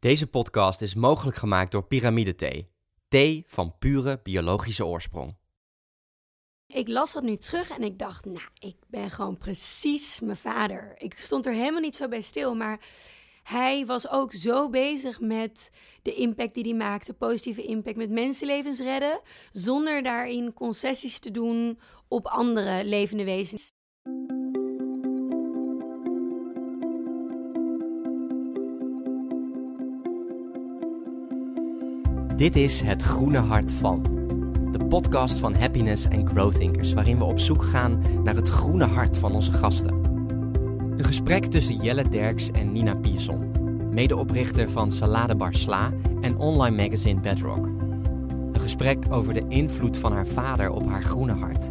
Deze podcast is mogelijk gemaakt door Pyramide Thee. Thee van pure biologische oorsprong. Ik las dat nu terug en ik dacht, nou, ik ben gewoon precies mijn vader. Ik stond er helemaal niet zo bij stil, maar hij was ook zo bezig met de impact die hij maakte, positieve impact met mensenlevens redden, zonder daarin concessies te doen op andere levende wezens. Dit is Het Groene Hart van. De podcast van Happiness en Growthinkers, waarin we op zoek gaan naar het groene hart van onze gasten. Een gesprek tussen Jelle Derks en Nina Pierson, medeoprichter van Saladebar Sla en online magazine Bedrock. Een gesprek over de invloed van haar vader op haar groene hart.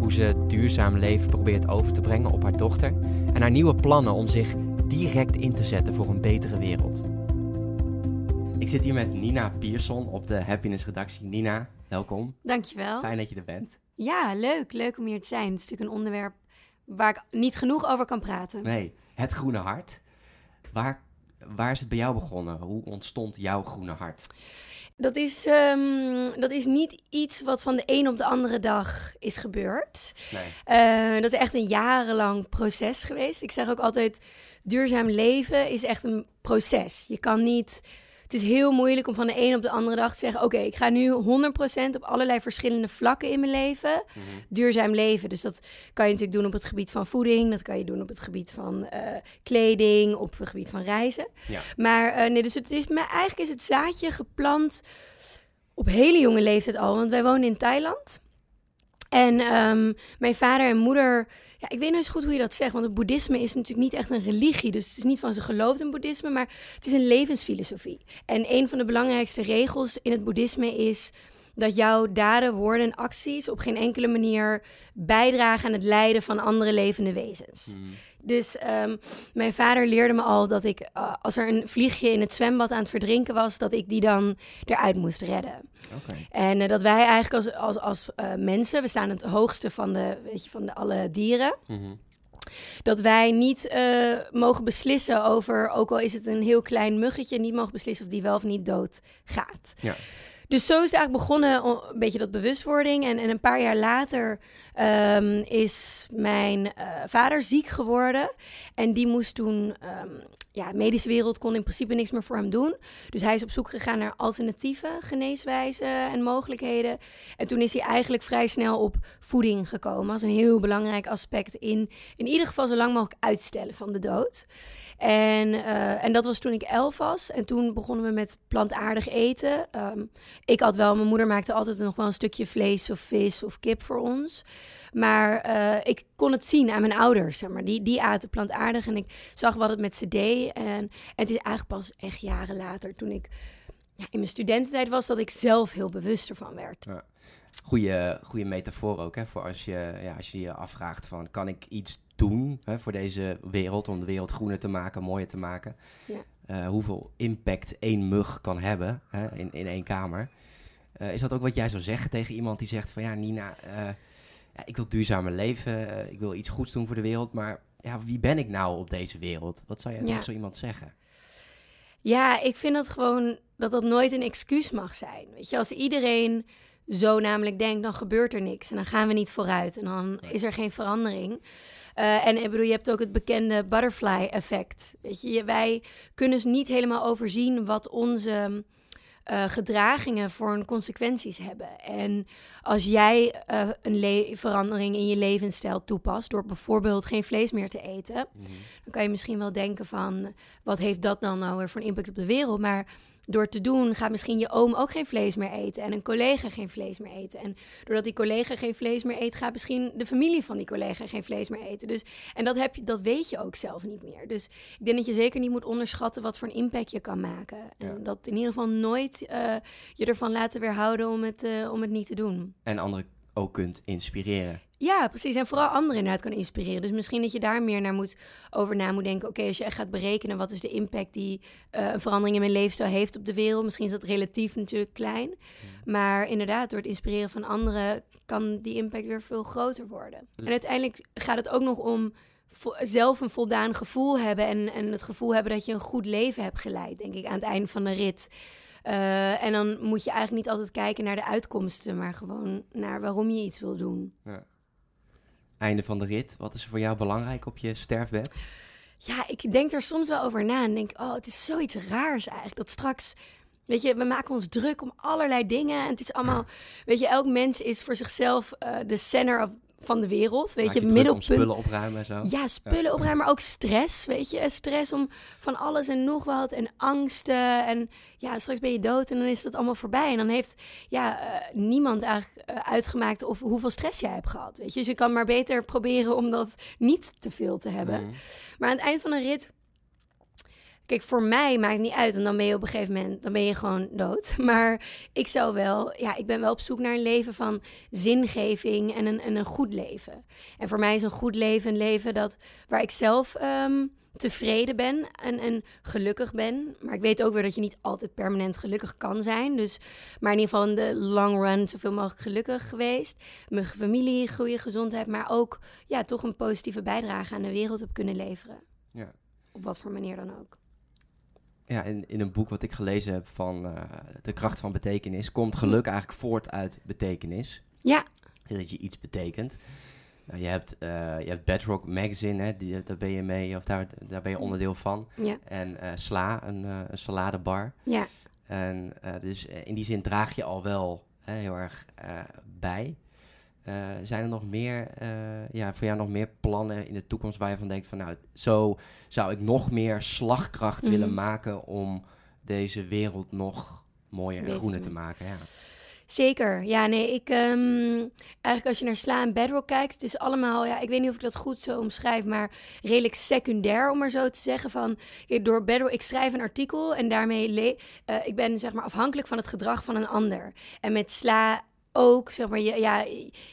Hoe ze duurzaam leven probeert over te brengen op haar dochter en haar nieuwe plannen om zich direct in te zetten voor een betere wereld. Ik zit hier met Nina Pierson op de Happiness redactie. Nina, welkom. Dankjewel. Fijn dat je er bent. Ja, leuk. Leuk om hier te zijn. Het is natuurlijk een onderwerp waar ik niet genoeg over kan praten. Nee, het groene hart. Waar, waar is het bij jou begonnen? Hoe ontstond jouw groene hart? Dat is, ehm, dat is niet iets wat van de een op de andere dag is gebeurd. Nee. Eh, dat is echt een jarenlang proces geweest. Ik zeg ook altijd, duurzaam leven is echt een proces. Je kan niet het is heel moeilijk om van de een op de andere dag te zeggen: Oké, ik ga nu 100% op allerlei verschillende vlakken in mijn leven duurzaam leven. Dus dat kan je natuurlijk doen op het gebied van voeding, dat kan je doen op het gebied van eh, kleding, op het gebied van reizen. Ja. Maar eh, nee, dus het is, maar eigenlijk is het zaadje geplant op hele jonge leeftijd al, want wij wonen in Thailand. En ehm, mijn vader en moeder, ja, ik weet niet eens goed hoe je dat zegt, want het boeddhisme is natuurlijk niet echt een religie. Dus het is niet van ze gelooft in boeddhisme, maar het is een levensfilosofie. En een van de belangrijkste regels in het boeddhisme is dat jouw daden, woorden en acties op geen enkele manier bijdragen aan het lijden van andere levende wezens. Dus ehm, mijn vader leerde me al dat ik, eh, als er een vliegje in het zwembad aan het verdrinken was, dat ik die dan eruit moest redden. En eh, dat wij eigenlijk als, als, als eh, mensen, we staan het hoogste van, de, weet je, van de, alle dieren, Mhm. dat wij niet mogen beslissen over, ook al is het een heel klein muggetje, niet mogen beslissen of die wel of niet dood gaat. Ja. Dus zo is het eigenlijk begonnen, een beetje dat bewustwording. En, en een paar jaar later ehm, is mijn eh, vader ziek geworden. En die moest toen, ehm, ja, de medische wereld kon in principe niks meer voor hem doen. Dus hij is op zoek gegaan naar alternatieve geneeswijzen en mogelijkheden. En toen is hij eigenlijk vrij snel op voeding gekomen. als een heel belangrijk aspect in, in ieder geval zo lang mogelijk uitstellen van de dood. En, eh, en dat was toen ik elf was. En toen begonnen we met plantaardig eten. Ehm, ik had wel, mijn moeder maakte altijd nog wel een stukje vlees of vis of kip voor ons. Maar eh, ik kon het zien aan mijn ouders. Zeg maar. die, die aten plantaardig en ik zag wat het met ze deed. En, het is eigenlijk pas echt jaren later, toen ik ja, in mijn studententijd was, dat ik zelf heel bewust ervan werd. Goeie, goeie metafoor ook, hè, voor als je, ja, als je je afvraagt van, kan ik iets doen hè, voor deze wereld, om de wereld groener te maken, mooier te maken? Ja. Eh, hoeveel impact één mug kan hebben hè, in, in één kamer. Eh, is dat ook wat jij zou zeggen tegen iemand die zegt van, ja Nina, eh, ja, ik wil duurzamer leven, ik wil iets goeds doen voor de wereld, maar ja, wie ben ik nou op deze wereld? Wat zou jij Ja. tegen zo iemand zeggen? Ja, ik vind dat gewoon dat dat nooit een excuus mag zijn. Weet je, als iedereen zo namelijk denkt, dan gebeurt er niks en dan gaan we niet vooruit en dan is er geen verandering. Eh, en ik bedoel, je hebt ook het bekende butterfly effect. Weet je, wij kunnen dus niet helemaal overzien wat onze eh, gedragingen voor een consequenties hebben. En als jij eh, een verandering in je levensstijl toepast door bijvoorbeeld geen vlees meer te eten, dan kan je misschien wel denken van wat heeft dat dan nou weer voor een impact op de wereld? Maar door te doen gaat misschien je oom ook geen vlees meer eten en een collega geen vlees meer eten. En doordat die collega geen vlees meer eet, gaat misschien de familie van die collega geen vlees meer eten. Dus, en dat, heb je, dat weet je ook zelf niet meer. Dus ik denk dat je zeker niet moet onderschatten wat voor een impact je kan maken. En Ja. dat in ieder geval nooit eh, je ervan laten weerhouden om het, eh, om het niet te doen. En anderen ook kunt inspireren. Ja, precies. En vooral anderen inderdaad kan inspireren. Dus misschien dat je daar meer naar moet, over na moet denken. Oké, als je echt gaat berekenen wat is de impact die eh, een verandering in mijn leefstijl heeft op de wereld. Misschien is dat relatief natuurlijk klein. Maar inderdaad, door het inspireren van anderen kan die impact weer veel groter worden. En uiteindelijk gaat het ook nog om zelf een voldaan gevoel hebben en, en het gevoel hebben dat je een goed leven hebt geleid, denk ik, aan het einde van de rit. Uh, en dan moet je eigenlijk niet altijd kijken naar de uitkomsten, maar gewoon naar waarom je iets wil doen. Ja. Einde van de rit, wat is voor jou belangrijk op je sterfbed? Ja, ik denk er soms wel over na en denk, oh, het is zoiets raars eigenlijk. Dat straks Weet je, we maken ons druk om allerlei dingen. En het is allemaal, weet je, elk mens is voor zichzelf uh, de center of van de wereld. Weet je, middelpunt. spullen opruimen en zo. Ja, spullen opruimen, maar ook stress. Weet je, stress om van alles en nog wat en angsten. En ja, straks ben je dood en dan is dat allemaal voorbij. En dan heeft ja, uh, niemand eigenlijk uh, uitgemaakt of hoeveel stress jij hebt gehad. Weet je, dus je kan maar beter proberen om dat niet te veel te hebben. Mm. Maar aan het eind van een rit Kijk, voor mij maakt het niet uit, en dan ben je op een gegeven moment, dan ben je gewoon dood. Maar ik zou wel, ja, ik ben wel op zoek naar een leven van zingeving en een, en een goed leven. En voor mij is een goed leven een leven dat, waar ik zelf um, tevreden ben en, en gelukkig ben. Maar ik weet ook weer dat je niet altijd permanent gelukkig kan zijn. Dus, maar in ieder geval in de long run zoveel mogelijk gelukkig geweest. Mijn familie, goede gezondheid, maar ook ja, toch een positieve bijdrage aan de wereld heb kunnen leveren. Ja. Op wat voor manier dan ook ja, in, in een boek wat ik gelezen heb van uh, De kracht van betekenis, komt geluk eigenlijk voort uit betekenis. Ja. Dat je iets betekent. Nou, je, hebt, uh, je hebt Bedrock Magazine, hè, die, daar ben je mee, of daar, daar ben je onderdeel van. Ja. En uh, Sla, een, een saladebar. Ja. En dus in die zin draag je al wel heel erg bij. Uh, zijn er nog meer, uh, ja, voor jou nog meer plannen in de toekomst waar je van denkt van nou, zo zou ik nog meer slagkracht willen mhm. maken om deze wereld nog mooier en groener te maken. Ja. Zeker, ja, nee, ik um, eigenlijk als je naar Sla en Bedrock kijkt, het is allemaal, ja, ik weet niet of ik dat goed zo omschrijf, maar redelijk secundair om maar zo te zeggen van, door Bedrock, ik schrijf een artikel en daarmee, uh, ik ben zeg maar afhankelijk van het gedrag van een ander. En met Sla ook, zeg maar, je, ja,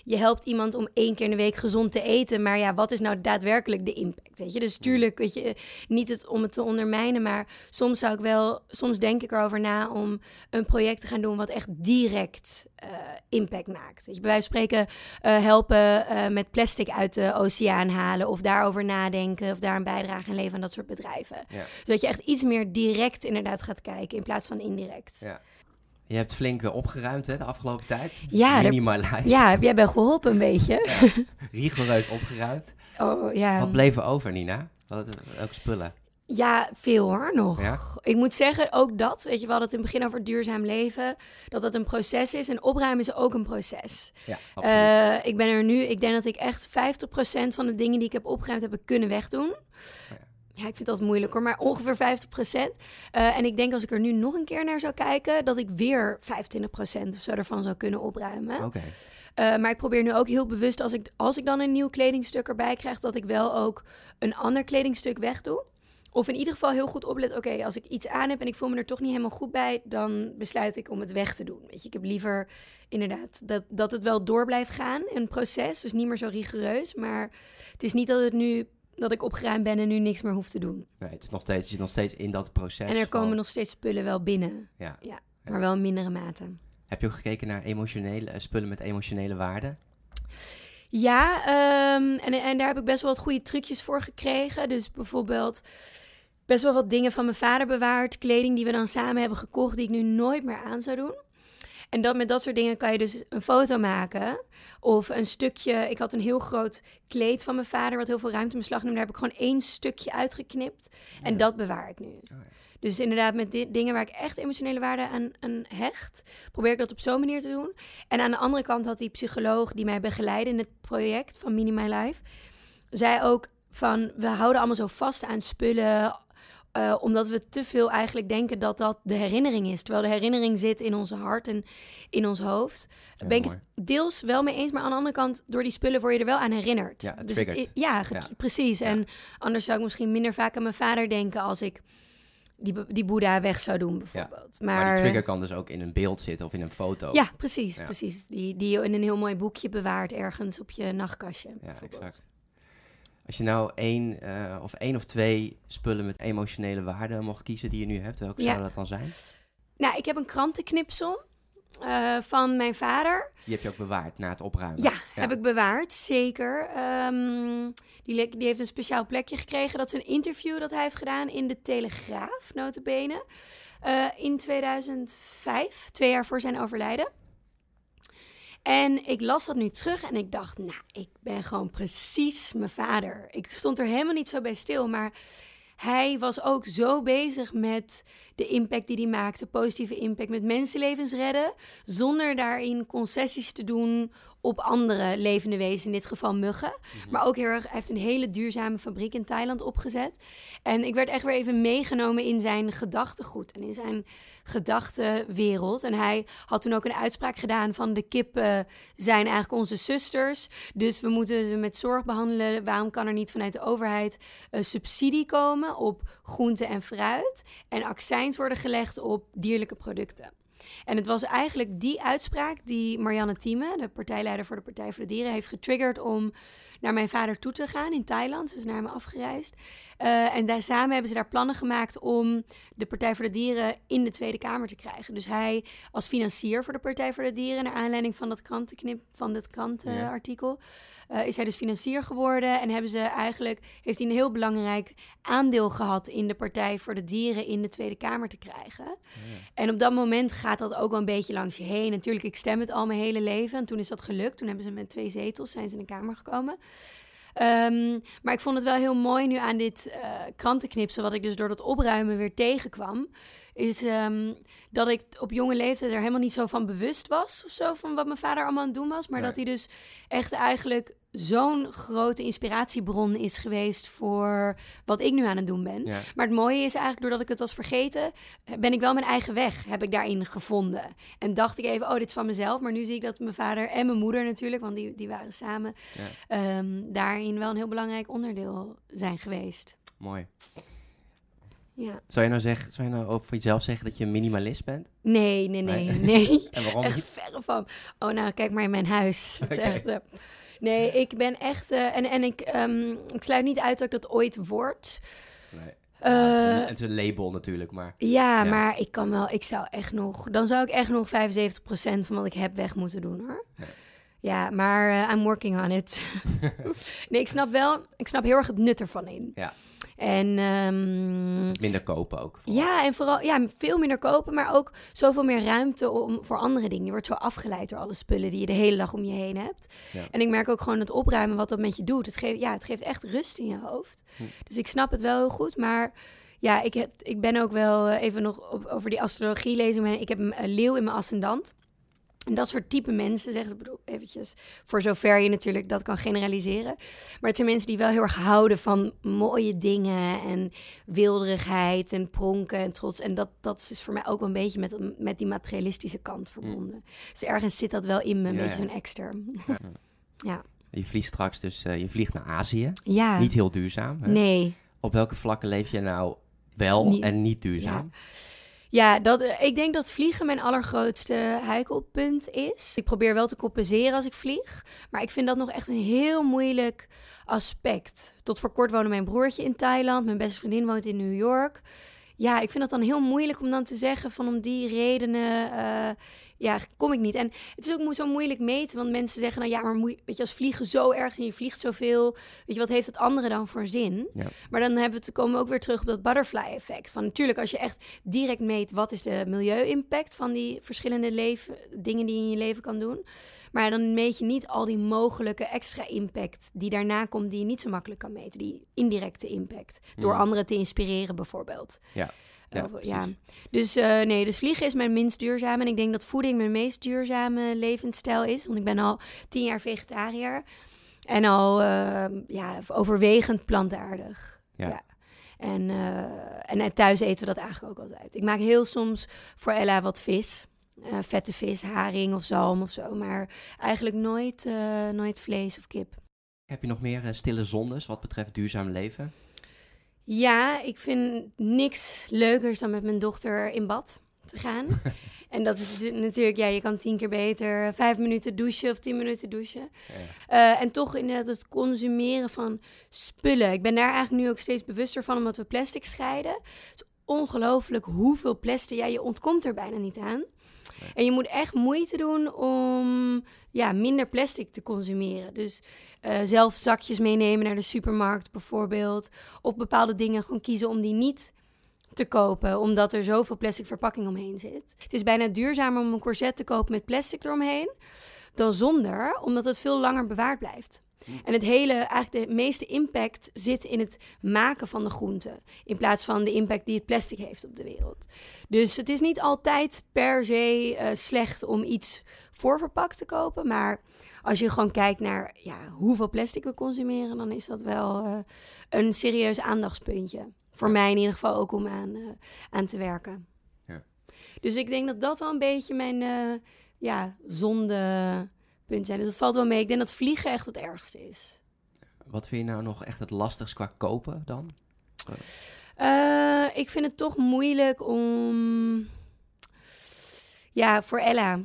je helpt iemand om één keer in de week gezond te eten. Maar ja, wat is nou daadwerkelijk de impact? Weet je, dus tuurlijk, weet je, niet het, om het te ondermijnen. Maar soms zou ik wel, soms denk ik erover na om een project te gaan doen wat echt direct uh, impact maakt. Weet je, bij wijze van spreken uh, helpen uh, met plastic uit de oceaan halen. Of daarover nadenken. Of daar een bijdrage aan leveren aan dat soort bedrijven. Ja. Zodat je echt iets meer direct inderdaad gaat kijken in plaats van indirect. Ja. Je hebt flink eh, opgeruimd hè, de afgelopen tijd. Ja, Mini Ja, heb jij bij geholpen een beetje. Ja, rigoureus opgeruimd. Oh, ja. Wat bleef er over, Nina? Welke spullen? Ja, veel hoor nog. Ja? Ik moet zeggen, ook dat, weet je, we hadden het in het begin over duurzaam leven, dat dat een proces is. En opruimen is ook een proces. Ja, uh, ik ben er nu, ik denk dat ik echt 50% van de dingen die ik heb opgeruimd heb kunnen wegdoen. Ja. Ja, ik vind dat moeilijk hoor, maar ongeveer 50 procent. Uh, en ik denk als ik er nu nog een keer naar zou kijken, dat ik weer 25 procent of zo ervan zou kunnen opruimen. Oké. Uh, maar ik probeer nu ook heel bewust, als ik, als ik dan een nieuw kledingstuk erbij krijg, dat ik wel ook een ander kledingstuk wegdoe. Of in ieder geval heel goed oplet, oké, als ik iets aan heb en ik voel me er toch niet helemaal goed bij, dan besluit ik om het weg te doen. Weet je, ik heb liever inderdaad dat, dat het wel door blijft gaan, een proces. Dus niet meer zo rigoureus, maar het is niet dat het nu dat ik opgeruimd ben en nu niks meer hoef te doen. Nee, het is nog steeds, je zit nog steeds in dat proces. En er komen nog steeds spullen wel binnen. Ja. ja maar wel in mindere mate. Heb je ook gekeken naar emotionele eh, spullen met emotionele waarde? Ja, um, en, en daar heb ik best wel wat goede trucjes voor gekregen. Dus bijvoorbeeld best wel wat dingen van mijn vader bewaard. Kleding die we dan samen hebben gekocht, die ik nu nooit meer aan zou doen. En dat, met dat soort dingen kan je dus een foto maken. Of een stukje. Ik had een heel groot kleed van mijn vader, wat heel veel ruimte in beslag neemt. Daar heb ik gewoon één stukje uitgeknipt. En dat bewaar ik nu. Oh, ja. Dus inderdaad, met dit, dingen waar ik echt emotionele waarde aan, aan, hecht, probeer ik dat op zo'n manier te doen. En aan de andere kant had die psycholoog die mij begeleidde in het project van Mini My Life, zei ook van we houden allemaal zo vast aan spullen, uh, omdat we te veel eigenlijk denken dat dat de herinnering is. Terwijl de herinnering zit in onze hart en in ons hoofd. Daar ben ik het deels wel mee eens. Maar aan de andere kant, door die spullen word je er wel aan herinnerd. Ja, dus, ja, precies. En anders zou ik misschien minder vaak aan mijn vader denken als ik die, die Boeddha weg zou doen, bijvoorbeeld. Maar, maar die trigger kan dus ook in een beeld zitten of in een foto. Ja, precies. precies. Die, die je in een heel mooi boekje bewaart ergens op je nachtkastje. Ja, exact. Als je nou één uh, of één of twee spullen met emotionele waarde mocht kiezen die je nu hebt, welke ja. zouden dat dan zijn? Nou, ik heb een krantenknipsel. eh, van mijn vader. Die heb je ook bewaard na het opruimen? Ja, heb ik bewaard, zeker. Ehm, die, die, heeft een speciaal plekje gekregen. Dat is een interview dat hij heeft gedaan in de Telegraaf, notabene. Uh, in 2005, twee jaar voor zijn overlijden. En ik las dat nu terug en ik dacht, nou, ik ben gewoon precies mijn vader. Ik stond er helemaal niet zo bij stil, maar hij was ook zo bezig met de impact die hij maakte, positieve impact met mensenlevens redden, zonder daarin concessies te doen op andere levende wezens, in dit geval muggen. Mhm. Maar ook heel erg, hij heeft een hele duurzame fabriek in Thailand opgezet. En ik werd echt weer even meegenomen in zijn gedachtegoed en in zijn gedachtenwereld. En hij had toen ook een uitspraak gedaan van de kippen zijn eigenlijk onze zusters. Dus we moeten ze met zorg behandelen. Waarom kan er niet vanuit de overheid een subsidie komen op groente en fruit? En accijns worden gelegd op dierlijke producten. En het was eigenlijk die uitspraak die Marianne Thieme, de partijleider voor de Partij voor de Dieren, heeft getriggerd om naar mijn vader toe te gaan in Thailand. Ze is naar hem afgereisd. Uh, en daar, samen hebben ze daar plannen gemaakt om de Partij voor de Dieren in de Tweede Kamer te krijgen. Dus hij als financier voor de Partij voor de Dieren, naar aanleiding van dat krantenknip, van dat krantenartikel, uh, is hij dus financier geworden. En hebben ze eigenlijk, heeft hij een heel belangrijk aandeel gehad in de Partij voor de Dieren in de Tweede Kamer te krijgen. Ja. En op dat moment gaat dat ook wel een beetje langs je heen. Natuurlijk, ik stem het al mijn hele leven. En toen is dat gelukt. Toen hebben ze met twee zetels zijn ze in de Kamer gekomen. Um, maar ik vond het wel heel mooi nu aan dit uh, krantenknipsel, wat ik dus door dat opruimen weer tegenkwam is um, dat ik op jonge leeftijd er helemaal niet zo van bewust was of zo van wat mijn vader allemaal aan het doen was, maar dat hij dus echt eigenlijk zo'n grote inspiratiebron is geweest voor wat ik nu aan het doen ben. Maar het mooie is eigenlijk, doordat ik het was vergeten, ben ik wel mijn eigen weg, heb ik daarin gevonden. En dacht ik even, oh, dit is van mezelf. Maar nu zie ik dat mijn vader en mijn moeder natuurlijk, want die, die waren samen, ja. um, daarin wel een heel belangrijk onderdeel zijn geweest. Mooi. Ja. Zou je nou zeggen, zou je nou over jezelf zeggen dat je een minimalist bent? Nee, nee, nee, nee. en waarom echt verre van. Oh, nou, kijk maar in mijn huis. Okay. echt, uh, nee, ik ben echt... Uh, en en ik, um, ik sluit niet uit dat ik dat ooit word. Nee. Uh, ja, het, is een, label natuurlijk, maar... Ja, ja, maar ik kan wel... Ik zou echt nog... Dan zou ik echt nog 75% van wat ik heb weg moeten doen, hoor. Ja. Ja, maar uh, I'm working on it. nee, ik snap wel, ik snap heel erg het nut ervan in. Ja. En, um, minder kopen ook. Vooral. Ja, en vooral ja, veel minder kopen, maar ook zoveel meer ruimte om, voor andere dingen. Je wordt zo afgeleid door alle spullen die je de hele dag om je heen hebt. Ja. En ik merk ook gewoon het opruimen wat dat met je doet. Het geeft, ja, het geeft echt rust in je hoofd. Hm. Dus ik snap het wel heel goed, maar ja, ik, heb, ik ben ook wel eh, even nog op, over die astrologie lezen. Ik heb een leeuw in mijn ascendant. En dat soort type mensen, zeggen ze, bedoel, eventjes, voor zover je natuurlijk dat kan generaliseren. Maar het zijn mensen die wel heel erg houden van mooie dingen en wilderigheid en pronken en trots. En dat, dat is voor mij ook wel een beetje met, met die materialistische kant verbonden. Mm. Dus ergens zit dat wel in me, een ja, beetje ja. zo'n extern. Ja. ja. Je vliegt straks dus, uh, je vliegt naar Azië. Ja. Niet heel duurzaam. Hè? Nee. Op welke vlakken leef je nou wel niet, en niet duurzaam? Ja. Ja, dat, ik denk dat vliegen mijn allergrootste heikelpunt is. Ik probeer wel te compenseren als ik vlieg. Maar ik vind dat nog echt een heel moeilijk aspect. Tot voor kort woonde mijn broertje in Thailand. Mijn beste vriendin woont in New York. Ja, ik vind dat dan heel moeilijk om dan te zeggen van om die redenen uh, ja, kom ik niet. En het is ook zo moeilijk meten, want mensen zeggen nou ja, maar moet, weet je, als vliegen zo erg en je vliegt zoveel, weet je, wat heeft het andere dan voor zin? Ja. Maar dan hebben we, komen we ook weer terug op dat butterfly effect. Van natuurlijk, als je echt direct meet wat is de milieu-impact van die verschillende leven, dingen die je in je leven kan doen. Maar dan meet je niet al die mogelijke extra impact die daarna komt, die je niet zo makkelijk kan meten. Die indirecte impact. Door anderen te inspireren, bijvoorbeeld. Ja. Ja, ja. Dus uh, nee, dus vliegen is mijn minst duurzame. En ik denk dat voeding mijn meest duurzame levensstijl is. Want ik ben al tien jaar vegetariër. En al uh, ja, overwegend plantaardig. Ja. ja. En, uh, en thuis eten we dat eigenlijk ook altijd. Ik maak heel soms voor Ella wat vis. vette vis, haring of zalm of zo. Maar eigenlijk nooit, nooit vlees of kip. Heb je nog meer stille zondes wat betreft duurzaam leven? Ja, ik vind niks leukers dan met mijn dochter in bad te gaan. en dat is dus natuurlijk, ja, je kan tien keer beter vijf minuten douchen of tien minuten douchen. Ja. Uh, en toch inderdaad het consumeren van spullen. Ik ben daar eigenlijk nu ook steeds bewuster van, omdat we plastic scheiden. Het is ongelooflijk hoeveel plastic, ja, je ontkomt er bijna niet aan. En je moet echt moeite doen om ja, minder plastic te consumeren. Dus uh, zelf zakjes meenemen naar de supermarkt bijvoorbeeld. Of bepaalde dingen gewoon kiezen om die niet te kopen, omdat er zoveel plastic verpakking omheen zit. Het is bijna duurzamer om een corset te kopen met plastic eromheen dan zonder, omdat het veel langer bewaard blijft. En het hele, eigenlijk de meeste impact zit in het maken van de groenten. In plaats van de impact die het plastic heeft op de wereld. Dus het is niet altijd per se uh, slecht om iets voorverpakt te kopen. Maar als je gewoon kijkt naar ja, hoeveel plastic we consumeren, dan is dat wel uh, een serieus aandachtspuntje. Voor mij in ieder geval ook om aan, uh, aan te werken. Ja. Dus ik denk dat dat wel een beetje mijn ja, zonde punt zijn. Dus dat valt wel mee. Ik denk dat vliegen echt het ergste is. Wat vind je nou nog echt het lastigst qua kopen dan? Uh, ik vind het toch moeilijk om... Ja, voor Ella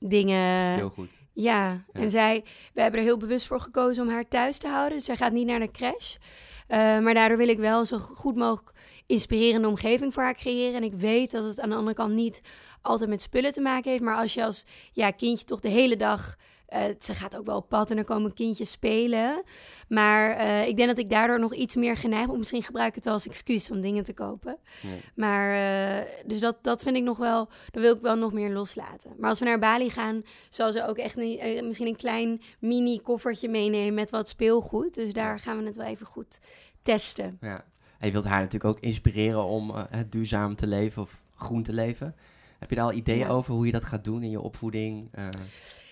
dingen... Heel goed. Ja, en zij... We hebben er heel bewust voor gekozen om haar thuis te houden. Dus zij gaat niet naar de crash. Uh, maar daardoor wil ik wel zo goed mogelijk inspirerende omgeving voor haar creëren. En ik weet dat het aan de andere kant niet altijd met spullen te maken heeft. Maar als je als ja, kindje toch de hele dag uh, ze gaat ook wel op pad en dan komen kindjes spelen. Maar uh, ik denk dat ik daardoor nog iets meer geneigd ben. Misschien gebruik ik het wel als excuus om dingen te kopen. Nee. Maar uh, dus dat, dat vind ik nog wel, dat wil ik wel nog meer loslaten. Maar als we naar Bali gaan, zal ze ook echt een, misschien een klein mini koffertje meenemen met wat speelgoed. Dus daar gaan we het wel even goed testen. Ja. En je wilt haar natuurlijk ook inspireren om duurzaam te leven of groen te leven. Heb je daar al ideeën ja. over hoe je dat gaat doen in je opvoeding?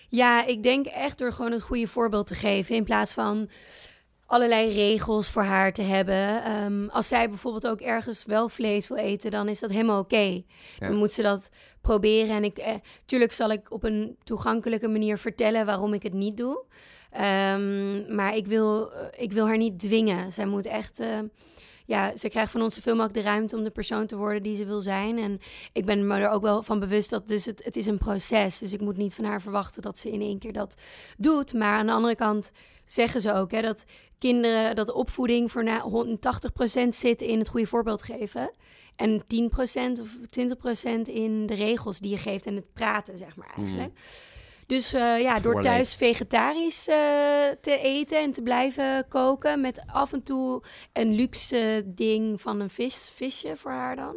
Ja, ik denk echt door gewoon het goede voorbeeld te geven. In plaats van allerlei regels voor haar te hebben. Um, als zij bijvoorbeeld ook ergens wel vlees wil eten, dan is dat helemaal oké. Dan moet ze dat proberen. En ik, eh, tuurlijk zal ik op een toegankelijke manier vertellen waarom ik het niet doe. Um, maar ik wil, eh, ik wil haar niet dwingen. Zij moet echt. Uh, ja, ze krijgt van ons zoveel mogelijk de ruimte om de persoon te worden die ze wil zijn. En ik ben me er ook wel van bewust dat dus het, het is een proces. Dus ik moet niet van haar verwachten dat ze in één keer dat doet. Maar aan de andere kant zeggen ze ook hè, dat kinderen, dat opvoeding voor na 80% zit in het goede voorbeeld geven. En 10% of 20% in de regels die je geeft en het praten, zeg maar eigenlijk. Mm. Dus uh, ja, door thuis vegetarisch uh, te eten en te blijven koken. Met af en toe een luxe ding van een vis, visje voor haar dan.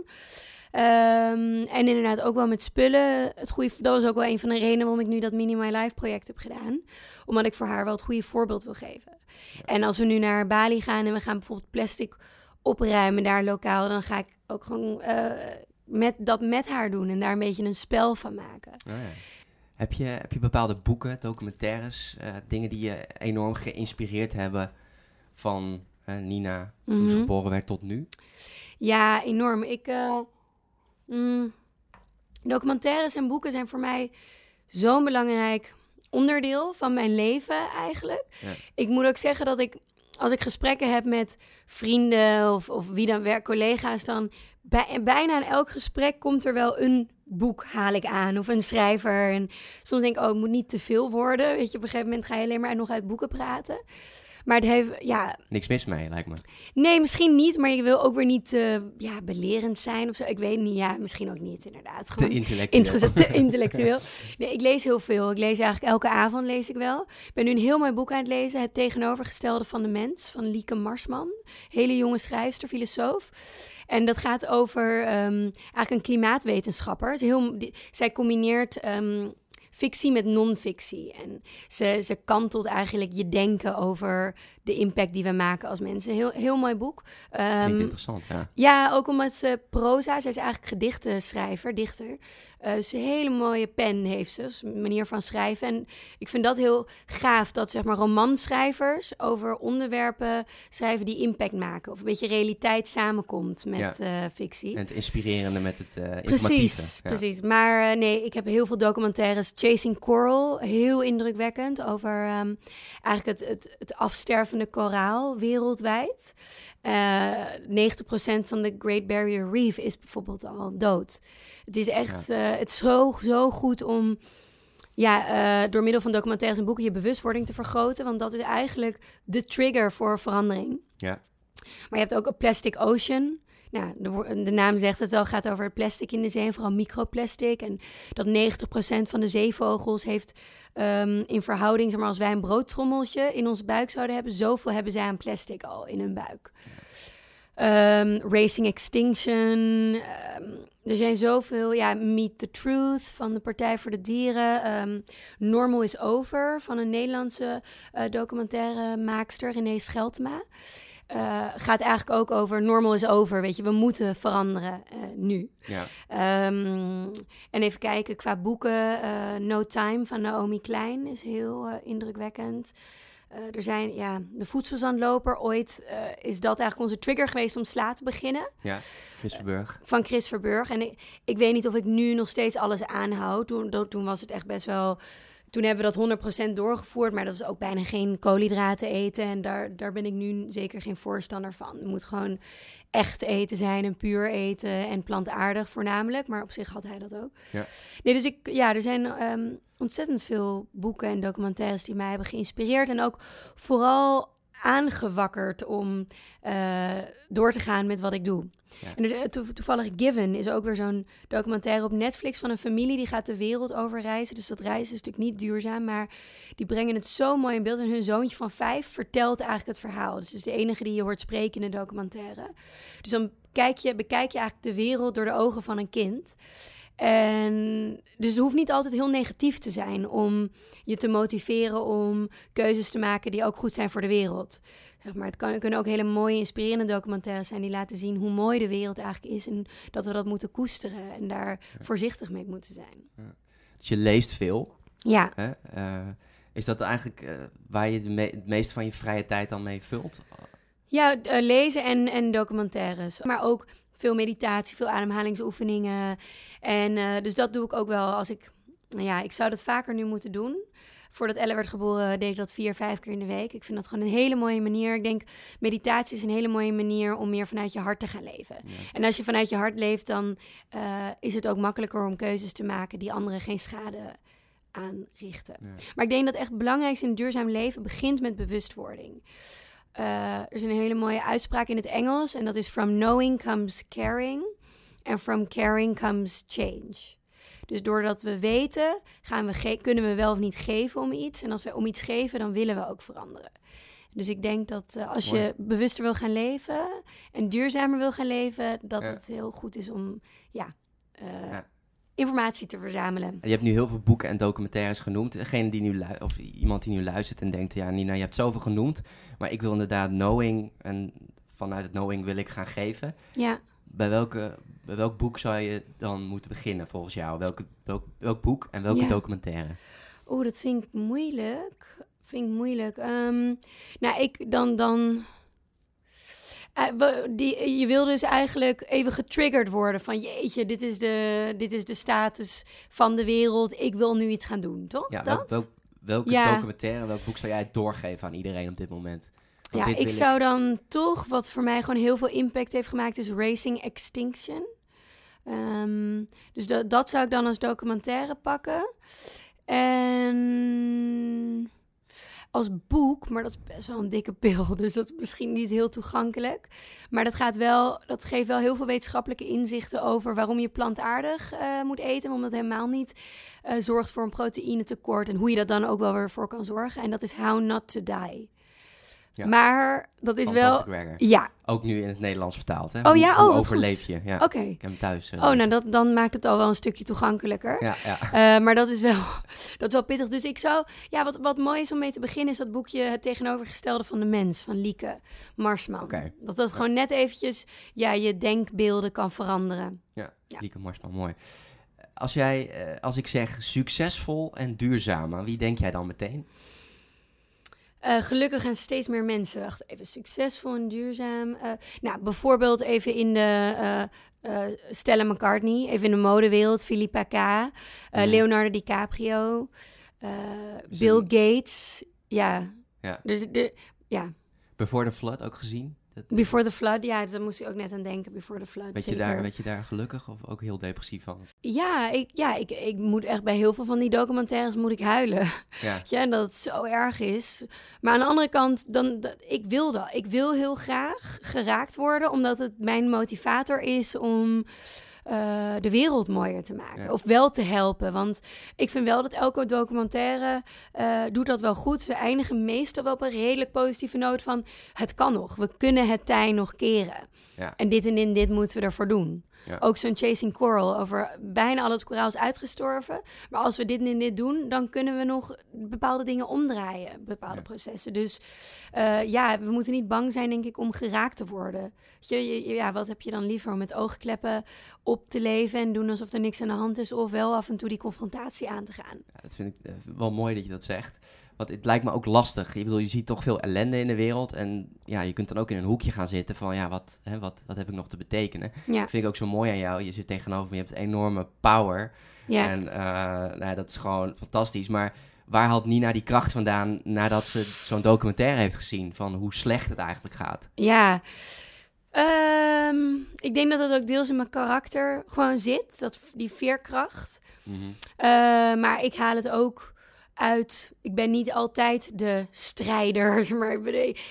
Um, en inderdaad ook wel met spullen. Het goede, dat was ook wel een van de redenen waarom ik nu dat Mini My Life project heb gedaan. Omdat ik voor haar wel het goede voorbeeld wil geven. En als we nu naar Bali gaan en we gaan bijvoorbeeld plastic opruimen daar lokaal, dan ga ik ook gewoon uh, met, dat met haar doen en daar een beetje een spel van maken. Oh ja. Heb je, heb je bepaalde boeken, documentaires, uh, dingen die je enorm geïnspireerd hebben van uh, Nina toen mm -hmm. ze mhm. geboren werd tot nu? Ja, enorm. Ik, uh, mm, documentaires en boeken zijn voor mij zo'n belangrijk onderdeel van mijn leven eigenlijk. Ja. Ik moet ook zeggen dat ik, als ik gesprekken heb met vrienden of, of wie dan werk, collega's, dan bij, bijna in elk gesprek komt er wel een boek haal ik aan of een schrijver. En soms denk ik, oh, het moet niet te veel worden. Weet je, op een gegeven moment ga je alleen maar nog uit boeken praten. Maar het heeft, ja... Niks mis mee, lijkt me. Nee, misschien niet, maar je wil ook weer niet uh, ja, belerend zijn of zo. Ik weet niet, ja, misschien ook niet, inderdaad. Gewoon te intellectueel. Te intellectueel. Nee, ik lees heel veel. Ik lees eigenlijk elke avond, lees ik wel. Ik ben nu een heel mooi boek aan het lezen, Het tegenovergestelde van de mens, van Lieke Marsman. Hele jonge schrijfster, filosoof. En dat gaat over um, eigenlijk een klimaatwetenschapper. Het heel, die, zij combineert um, fictie met non-fictie. En ze, ze kantelt eigenlijk je denken over de impact die we maken als mensen. Heel, heel mooi boek. Um, interessant, ja. Ja, ook omdat ze proza, zij is eigenlijk gedichtenschrijver, dichter. Uh, dus een hele mooie pen heeft ze, dus een manier van schrijven. En ik vind dat heel gaaf, dat zeg maar romanschrijvers over onderwerpen schrijven die impact maken. Of een beetje realiteit samenkomt met ja. uh, fictie. En het inspirerende met het uh, Precies, ja. precies. Maar nee, ik heb heel veel documentaires. Chasing Coral, heel indrukwekkend, over um, eigenlijk het, het, het afstervende koraal wereldwijd. Uh, 90% van de Great Barrier Reef is bijvoorbeeld al dood. Het is echt ja. uh, het is zo, zo goed om ja, uh, door middel van documentaires en boeken je bewustwording te vergroten. Want dat is eigenlijk de trigger voor verandering. Ja. Maar je hebt ook een Plastic Ocean. Nou, de, de, naam zegt het al, gaat over plastic in de zee, vooral microplastic. En dat 90% van de zeevogels heeft um, in verhouding, zeg maar, als wij een broodtrommeltje in onze buik zouden hebben, zoveel hebben zij aan plastic al in hun buik. Um, Racing Extinction. Um, er zijn zoveel. Ja, Meet the Truth van de Partij voor de Dieren. Normal is Over van een Nederlandse uh, documentaire maakster, René Scheltema. Uh, gaat eigenlijk ook over normal is over. Weet je, we moeten veranderen uh, nu. Ja. Um, en even kijken qua boeken. Uh, no Time van Naomi Klein is heel indrukwekkend. er zijn, ja, de voedselzandloper. Ooit is dat eigenlijk onze trigger geweest om sla te beginnen. Ja, Chris Verburg. van Chris Verburg. En ik, ik, weet niet of ik nu nog steeds alles aanhoud. Toen, toen was het echt best wel toen hebben we dat 100% doorgevoerd, maar dat is ook bijna geen koolhydraten eten. En daar, daar ben ik nu zeker geen voorstander van. Het moet gewoon echt eten zijn en puur eten en plantaardig voornamelijk. Maar op zich had hij dat ook. Ja. Nee, dus ik, ja, er zijn um, ontzettend veel boeken en documentaires die mij hebben geïnspireerd. En ook vooral aangewakkerd om uh, door te gaan met wat ik doe. En dus, to toevallig Given is ook weer zo'n documentaire op Netflix van een familie die gaat de wereld over reizen. Dus dat reizen is natuurlijk niet duurzaam, maar die brengen het zo mooi in beeld. En hun zoontje van vijf vertelt eigenlijk het verhaal. Dus het is de enige die je hoort spreken in de documentaire. Dus dan kijk je, bekijk je eigenlijk de wereld door de ogen van een kind. En dus het hoeft niet altijd heel negatief te zijn om je te motiveren om keuzes te maken die ook goed zijn voor de wereld. Zeg maar, het kan, kunnen ook hele mooie, inspirerende documentaires zijn die laten zien hoe mooi de wereld eigenlijk is en dat we dat moeten koesteren en daar voorzichtig mee moeten zijn. Ja. Dus je leest veel. Ja. Hè? Uh, is dat eigenlijk uh, waar je me het meest van je vrije tijd dan mee vult? Ja, uh, lezen en, en documentaires. Maar ook veel meditatie, veel ademhalingsoefeningen. En uh, dus dat doe ik ook wel als ik... Nou ja, ik zou dat vaker nu moeten doen. Voordat Elle werd geboren deed ik dat vier, vijf keer in de week. Ik vind dat gewoon een hele mooie manier. Ik denk, meditatie is een hele mooie manier om meer vanuit je hart te gaan leven. En als je vanuit je hart leeft, dan uh, is het ook makkelijker om keuzes te maken die anderen geen schade aanrichten. Ja. Maar ik denk dat echt het belangrijkste in duurzaam leven begint met bewustwording. Uh, er is een hele mooie uitspraak in het Engels en dat is: From knowing comes caring, and from caring comes change. Dus doordat we weten, gaan we kunnen we wel of niet geven om iets. En als we om iets geven, dan willen we ook veranderen. Dus ik denk dat uh, als Mooi. je bewuster wil gaan leven en duurzamer wil gaan leven, dat ja. het heel goed is om ja, uh, ja informatie te verzamelen. Je hebt nu heel veel boeken en documentaires genoemd. Degene die nu of iemand die nu luistert en denkt, ja Nina, je hebt zoveel genoemd, maar ik wil inderdaad knowing en vanuit het knowing wil ik gaan geven. Ja. Bij, welke, bij welk boek zou je dan moeten beginnen volgens jou? Welke, welk, welk boek en welke ja. documentaire? Oeh, dat vind ik moeilijk. Vind ik moeilijk. Um, nou, ik dan dan die, je wil dus eigenlijk even getriggerd worden van jeetje, dit is, de, dit is de status van de wereld. Ik wil nu iets gaan doen, toch? Ja, dat? Welk, welke ja. documentaire, welk boek zou jij doorgeven aan iedereen op dit moment? Want ja, ik zou ik... dan toch, wat voor mij gewoon heel veel impact heeft gemaakt, is Racing Extinction. Um, dus dat, dat zou ik dan als documentaire pakken. En als boek, maar dat is best wel een dikke pil, dus dat is misschien niet heel toegankelijk. Maar dat, gaat wel, dat geeft wel heel veel wetenschappelijke inzichten over waarom je plantaardig uh, moet eten, omdat het helemaal niet uh, zorgt voor een proteïnetekort en hoe je dat dan ook wel weer voor kan zorgen. En dat is How Not to Die. Ja. Maar dat is wel. Ja. Ook nu in het Nederlands vertaald. Hè? Oh ja, oh, overleef je? Ja. Oké. Okay. Ik heb hem thuis. Uh, oh, nou dat, dan maakt het al wel een stukje toegankelijker. Ja, ja. Uh, maar dat is, wel, dat is wel pittig. Dus ik zou. Ja, wat, wat mooi is om mee te beginnen, is dat boekje Het tegenovergestelde van de mens van Lieke Marsman. Okay. Dat dat gewoon net eventjes ja, je denkbeelden kan veranderen. Ja. Lieke Marsman, mooi. Als, jij, uh, als ik zeg succesvol en duurzaam, aan wie denk jij dan meteen? Uh, gelukkig en steeds meer mensen. Wacht even, succesvol en duurzaam. Uh, nou, bijvoorbeeld even in de uh, Stella McCartney, even in de modewereld, Philippa K, mm. Leonardo DiCaprio, Bill Gates. Ja. Ja. Dus de, ja. Before the Flood ook gezien? Before the Flood, ja, daar moest ik ook net aan denken. Before the Flood, Weet je, zeker. daar, weet je daar gelukkig of ook heel depressief van? Ja, ik, ja ik, ik moet echt bij heel veel van die documentaires moet ik huilen. Ja, Ja, en dat het zo erg is. Maar aan de andere kant, dan, dat, ik wil dat. Ik wil heel graag geraakt worden, omdat het mijn motivator is om eh, de wereld mooier te maken. Ja. Of wel te helpen. Want ik vind wel dat elke documentaire eh, doet dat wel goed. Ze eindigen meestal wel op een redelijk positieve noot van... het kan nog, we kunnen het tij nog keren. ja. En dit en dit, en dit moeten we ervoor doen. Ja. Ook zo'n Chasing Coral over bijna al het koraal is uitgestorven. Maar als we dit en dit doen, dan kunnen we nog bepaalde dingen omdraaien, bepaalde Ja. processen. Dus eh, ja, we moeten niet bang zijn, denk ik, om geraakt te worden. Weet Je, je- je- ja, wat heb je dan liever? Om met oogkleppen op te leven en doen alsof er niks aan de hand is, of wel af en toe die confrontatie aan te gaan. Ja, dat vind ik eh, wel mooi dat je dat zegt. Want het lijkt me ook lastig. Ik bedoel, je ziet toch veel ellende in de wereld. En ja, je kunt dan ook in een hoekje gaan zitten van, ja, wat, hè, wat, wat heb ik nog te betekenen? Ja, Dat vind ik ook zo mooi aan jou. Je zit tegenover me, je hebt enorme power. ja. En eh, nou, ja, dat is gewoon fantastisch. Maar waar haalt Nina die kracht vandaan nadat ze zo'n documentaire heeft gezien? Van hoe slecht het eigenlijk gaat. Ja. Ehm, ik denk dat het ook deels in mijn karakter gewoon zit, dat, die veerkracht. Mhm. Eh, maar ik haal het ook uit. Ik ben niet altijd de strijder. Maar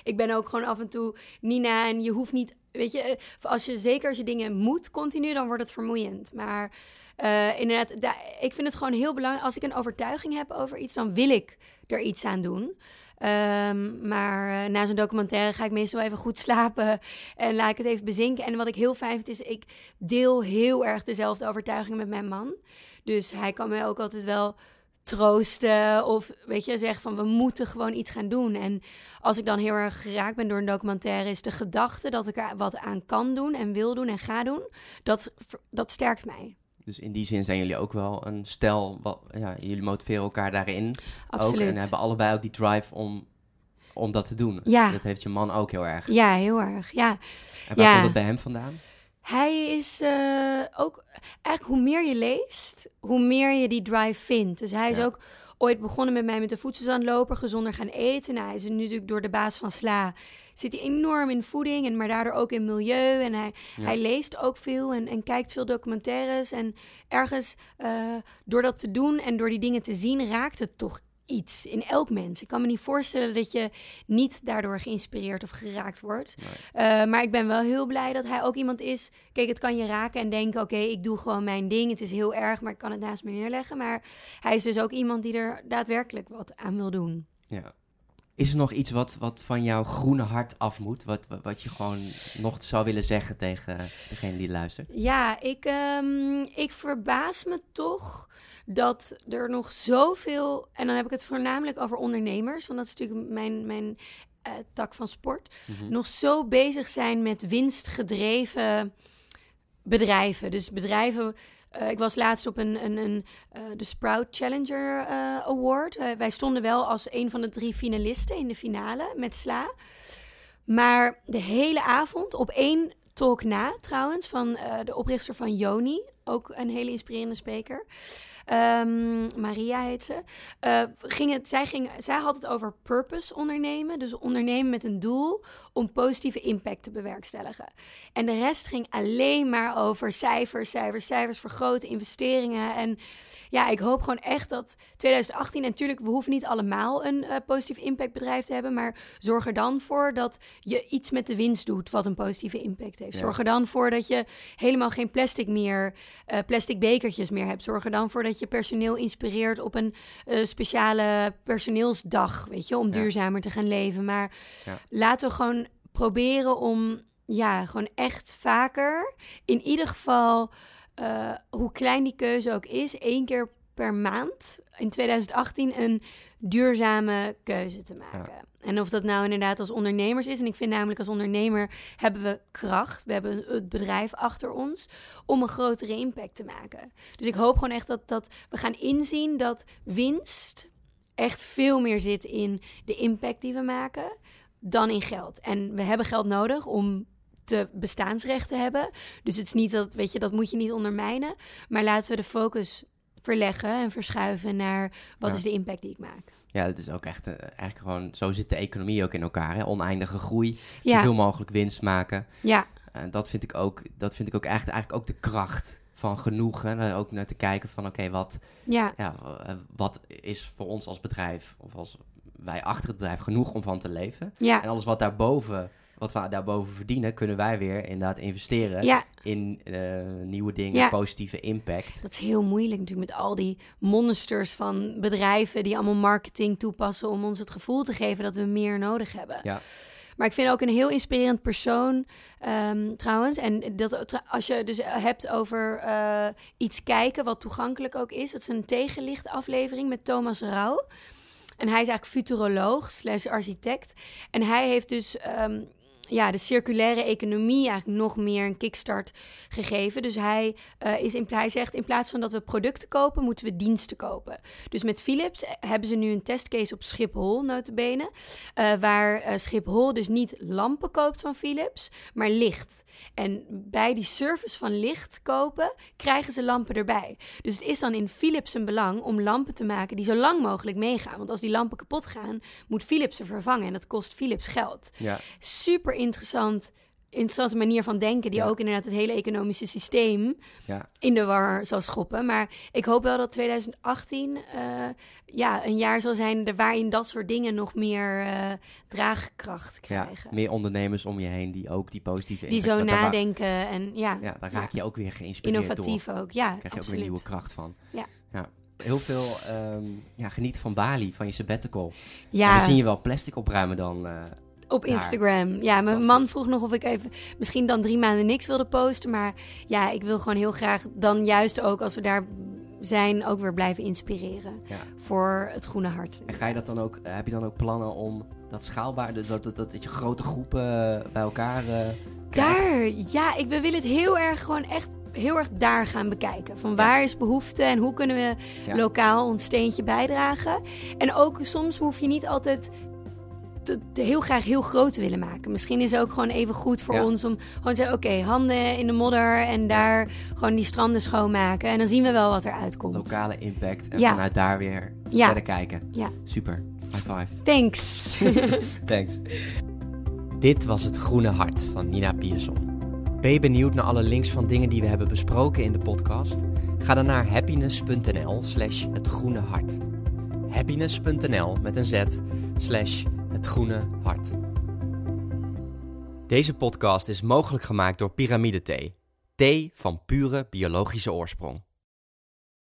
ik ben, ook gewoon af en toe Nina. En je hoeft niet. Weet je, eh, als je zeker als je dingen moet continu, dan wordt het vermoeiend. Maar eh, inderdaad, da- ik vind het gewoon heel belangrijk. Als ik een overtuiging heb over iets, dan wil ik er iets aan doen. Ehm, maar eh, na zo'n documentaire ga ik meestal even goed slapen en laat ik het even bezinken. En wat ik heel fijn vind is, ik deel heel erg dezelfde overtuiging met mijn man. Dus hij kan mij ook altijd wel troosten of weet je, zeggen van we moeten gewoon iets gaan doen. En als ik dan heel erg geraakt ben door een documentaire, is de gedachte dat ik er wat aan kan doen en wil doen en ga doen, dat, dat sterkt mij. Dus in die zin zijn jullie ook wel een stel. Wat, ja, jullie motiveren elkaar daarin. Absoluut. Ook, en hebben allebei ook die drive om, om dat te doen. Ja. Dat heeft je man ook heel erg. Ja, heel erg. Ja. En waar Ja. komt dat bij hem vandaan? Hij is eh, ook, eigenlijk hoe meer je leest, hoe meer je die drive vindt. Dus hij is Ja. ook ooit begonnen met mij met de voedselzandloper, gezonder gaan eten. Nou, hij is nu natuurlijk door de baas van Sla, zit hij enorm in voeding, en maar daardoor ook in milieu. En hij, Ja. hij leest ook veel en, en kijkt veel documentaires. En ergens eh, door dat te doen en door die dingen te zien, raakt het toch iets in elk mens. Ik kan me niet voorstellen dat je niet daardoor geïnspireerd of geraakt wordt. Nee. Uh, maar ik ben wel heel blij dat hij ook iemand is. Kijk, het kan je raken en denken: oké, ik doe gewoon mijn ding. Het is heel erg, maar ik kan het naast me neerleggen. Maar hij is dus ook iemand die er daadwerkelijk wat aan wil doen. Ja. Is er nog iets wat, wat van jouw groene hart af moet? Wat, wat, je gewoon nog zou willen zeggen tegen degene die luistert? Ja, ik, um, ik verbaas me toch dat er nog zoveel. En dan heb ik het voornamelijk over ondernemers, want dat is natuurlijk mijn. mijn uh, tak van sport, Mhm. nog zo bezig zijn met winstgedreven bedrijven. Dus bedrijven uh, ik was laatst op een, een, een uh, de Sprout Challenger uh, Award. wij stonden wel als een van de drie finalisten in de finale met Sla. Maar de hele avond op één talk na, trouwens, van de oprichter van Joni. Ook een hele inspirerende spreker. Um, Maria heet ze. Ging het, zij, ging, zij had het over purpose ondernemen. Dus ondernemen met een doel om positieve impact te bewerkstelligen. En de rest ging alleen maar over cijfers, cijfers, cijfers, vergroten, investeringen. En ja, ik hoop gewoon echt dat 2018, en natuurlijk, we hoeven niet allemaal een uh, positief impact bedrijf te hebben, maar zorg er dan voor dat je iets met de winst doet wat een positieve impact heeft. Ja. Zorg er dan voor dat je helemaal geen plastic meer, uh, plastic bekertjes meer hebt. Zorg er dan voor dat je personeel inspireert op een uh, speciale personeelsdag, weet je, om ja. duurzamer te gaan leven. Maar ja. laten we gewoon proberen om, ja, gewoon echt vaker, in ieder geval, uh, hoe klein die keuze ook is, één keer per maand in 2018 een duurzame keuze te maken. Ja. En of dat nou inderdaad als ondernemers is. En ik vind namelijk als ondernemer hebben we kracht. We hebben het bedrijf achter ons om een grotere impact te maken. Dus ik hoop gewoon echt dat, dat we gaan inzien dat winst echt veel meer zit in de impact die we maken dan in geld. En we hebben geld nodig om te bestaansrecht te hebben. Dus het is niet dat, weet je, dat moet je niet ondermijnen. Maar laten we de focus verleggen en verschuiven naar wat Ja. is de impact die ik maak. Ja, dat is ook echt eh, eigenlijk gewoon... Zo zit de economie ook in elkaar, hè? Oneindige groei, Ja, zoveel mogelijk winst maken. ja, En dat vind ik ook, dat vind ik ook echt, eigenlijk ook de kracht van genoegen. Ook naar te kijken van, oké, wat, ja, ja, eh, wat is voor ons als bedrijf, of als wij achter het bedrijf, genoeg om van te leven? ja, En alles wat daarboven, wat we daarboven verdienen, kunnen wij weer inderdaad investeren ja. in eh, nieuwe dingen, Ja. positieve impact. Dat is heel moeilijk natuurlijk met al die monsters van bedrijven die allemaal marketing toepassen om ons het gevoel te geven dat we meer nodig hebben. Ja. Maar ik vind ook een heel inspirerend persoon ehm, trouwens. En dat, als je dus hebt over eh, iets kijken wat toegankelijk ook is. Dat is een tegenlicht aflevering met Thomas Rauw. En hij is eigenlijk futuroloog slash architect. En hij heeft dus ehm, ja, de circulaire economie eigenlijk nog meer een kickstart gegeven. Dus hij, eh, is in, hij zegt in plaats van dat we producten kopen, moeten we diensten kopen. Dus met Philips hebben ze nu een testcase op Schiphol, notabene. eh waar eh, Schiphol dus niet lampen koopt van Philips, maar licht. En bij die service van licht kopen, krijgen ze lampen erbij. Dus het is dan in Philips een belang om lampen te maken die zo lang mogelijk meegaan. Want als die lampen kapot gaan, moet Philips ze vervangen. En dat kost Philips geld. Ja, Super interessant. Interessante manier van denken, die Ja. ook inderdaad het hele economische systeem ja, in de war zal schoppen. Maar ik hoop wel dat 2018 eh, ja, een jaar zal zijn waarin dat soort dingen nog meer eh, draagkracht ja. krijgen. Meer ondernemers om je heen die ook die positieve die zo daar nadenken en ja, Ja, daar raak je ook weer geïnspireerd door. innovatief ook. Ja, Daar krijg je ook weer nieuwe kracht van. Ja. Heel veel ehm, ja, geniet van Bali, van je sabbatical. En dan Ja, zie je wel plastic opruimen dan. eh, op daar. Instagram. Ja, mijn man vroeg nog of ik even misschien dan drie maanden niks wilde posten. Maar ja, ik wil gewoon heel graag dan juist ook als we daar zijn ook weer blijven inspireren ja. voor het groene hart. En ga je dat dan ook, eh, heb je dan ook plannen om dat schaalbaar, dat, dat, dat, dat je grote groepen eh, bij elkaar eh? Daar, ja, ik, we willen het heel erg gewoon echt heel erg daar gaan bekijken. Van waar is behoefte en hoe kunnen we Ja. lokaal ons steentje bijdragen. En ook soms hoef je niet altijd heel graag heel groot willen maken. Misschien is het ook gewoon even goed voor Ja. ons om gewoon te zeggen... oké, handen in de modder en daar gewoon die stranden schoonmaken. En dan zien we wel wat er uitkomt. Lokale impact en Ja. vanuit daar weer Ja. verder kijken. Ja. Super. High five. Thanks. Thanks. Dit was het Groene Hart van Nina Pierson. Ben je benieuwd naar alle links van dingen die we hebben besproken in de podcast? Ga dan naar happiness.nl slash het groene hart. Happiness.nl met een z slash het groene hart. Deze podcast is mogelijk gemaakt door Pyramide Thee. Thee van pure biologische oorsprong.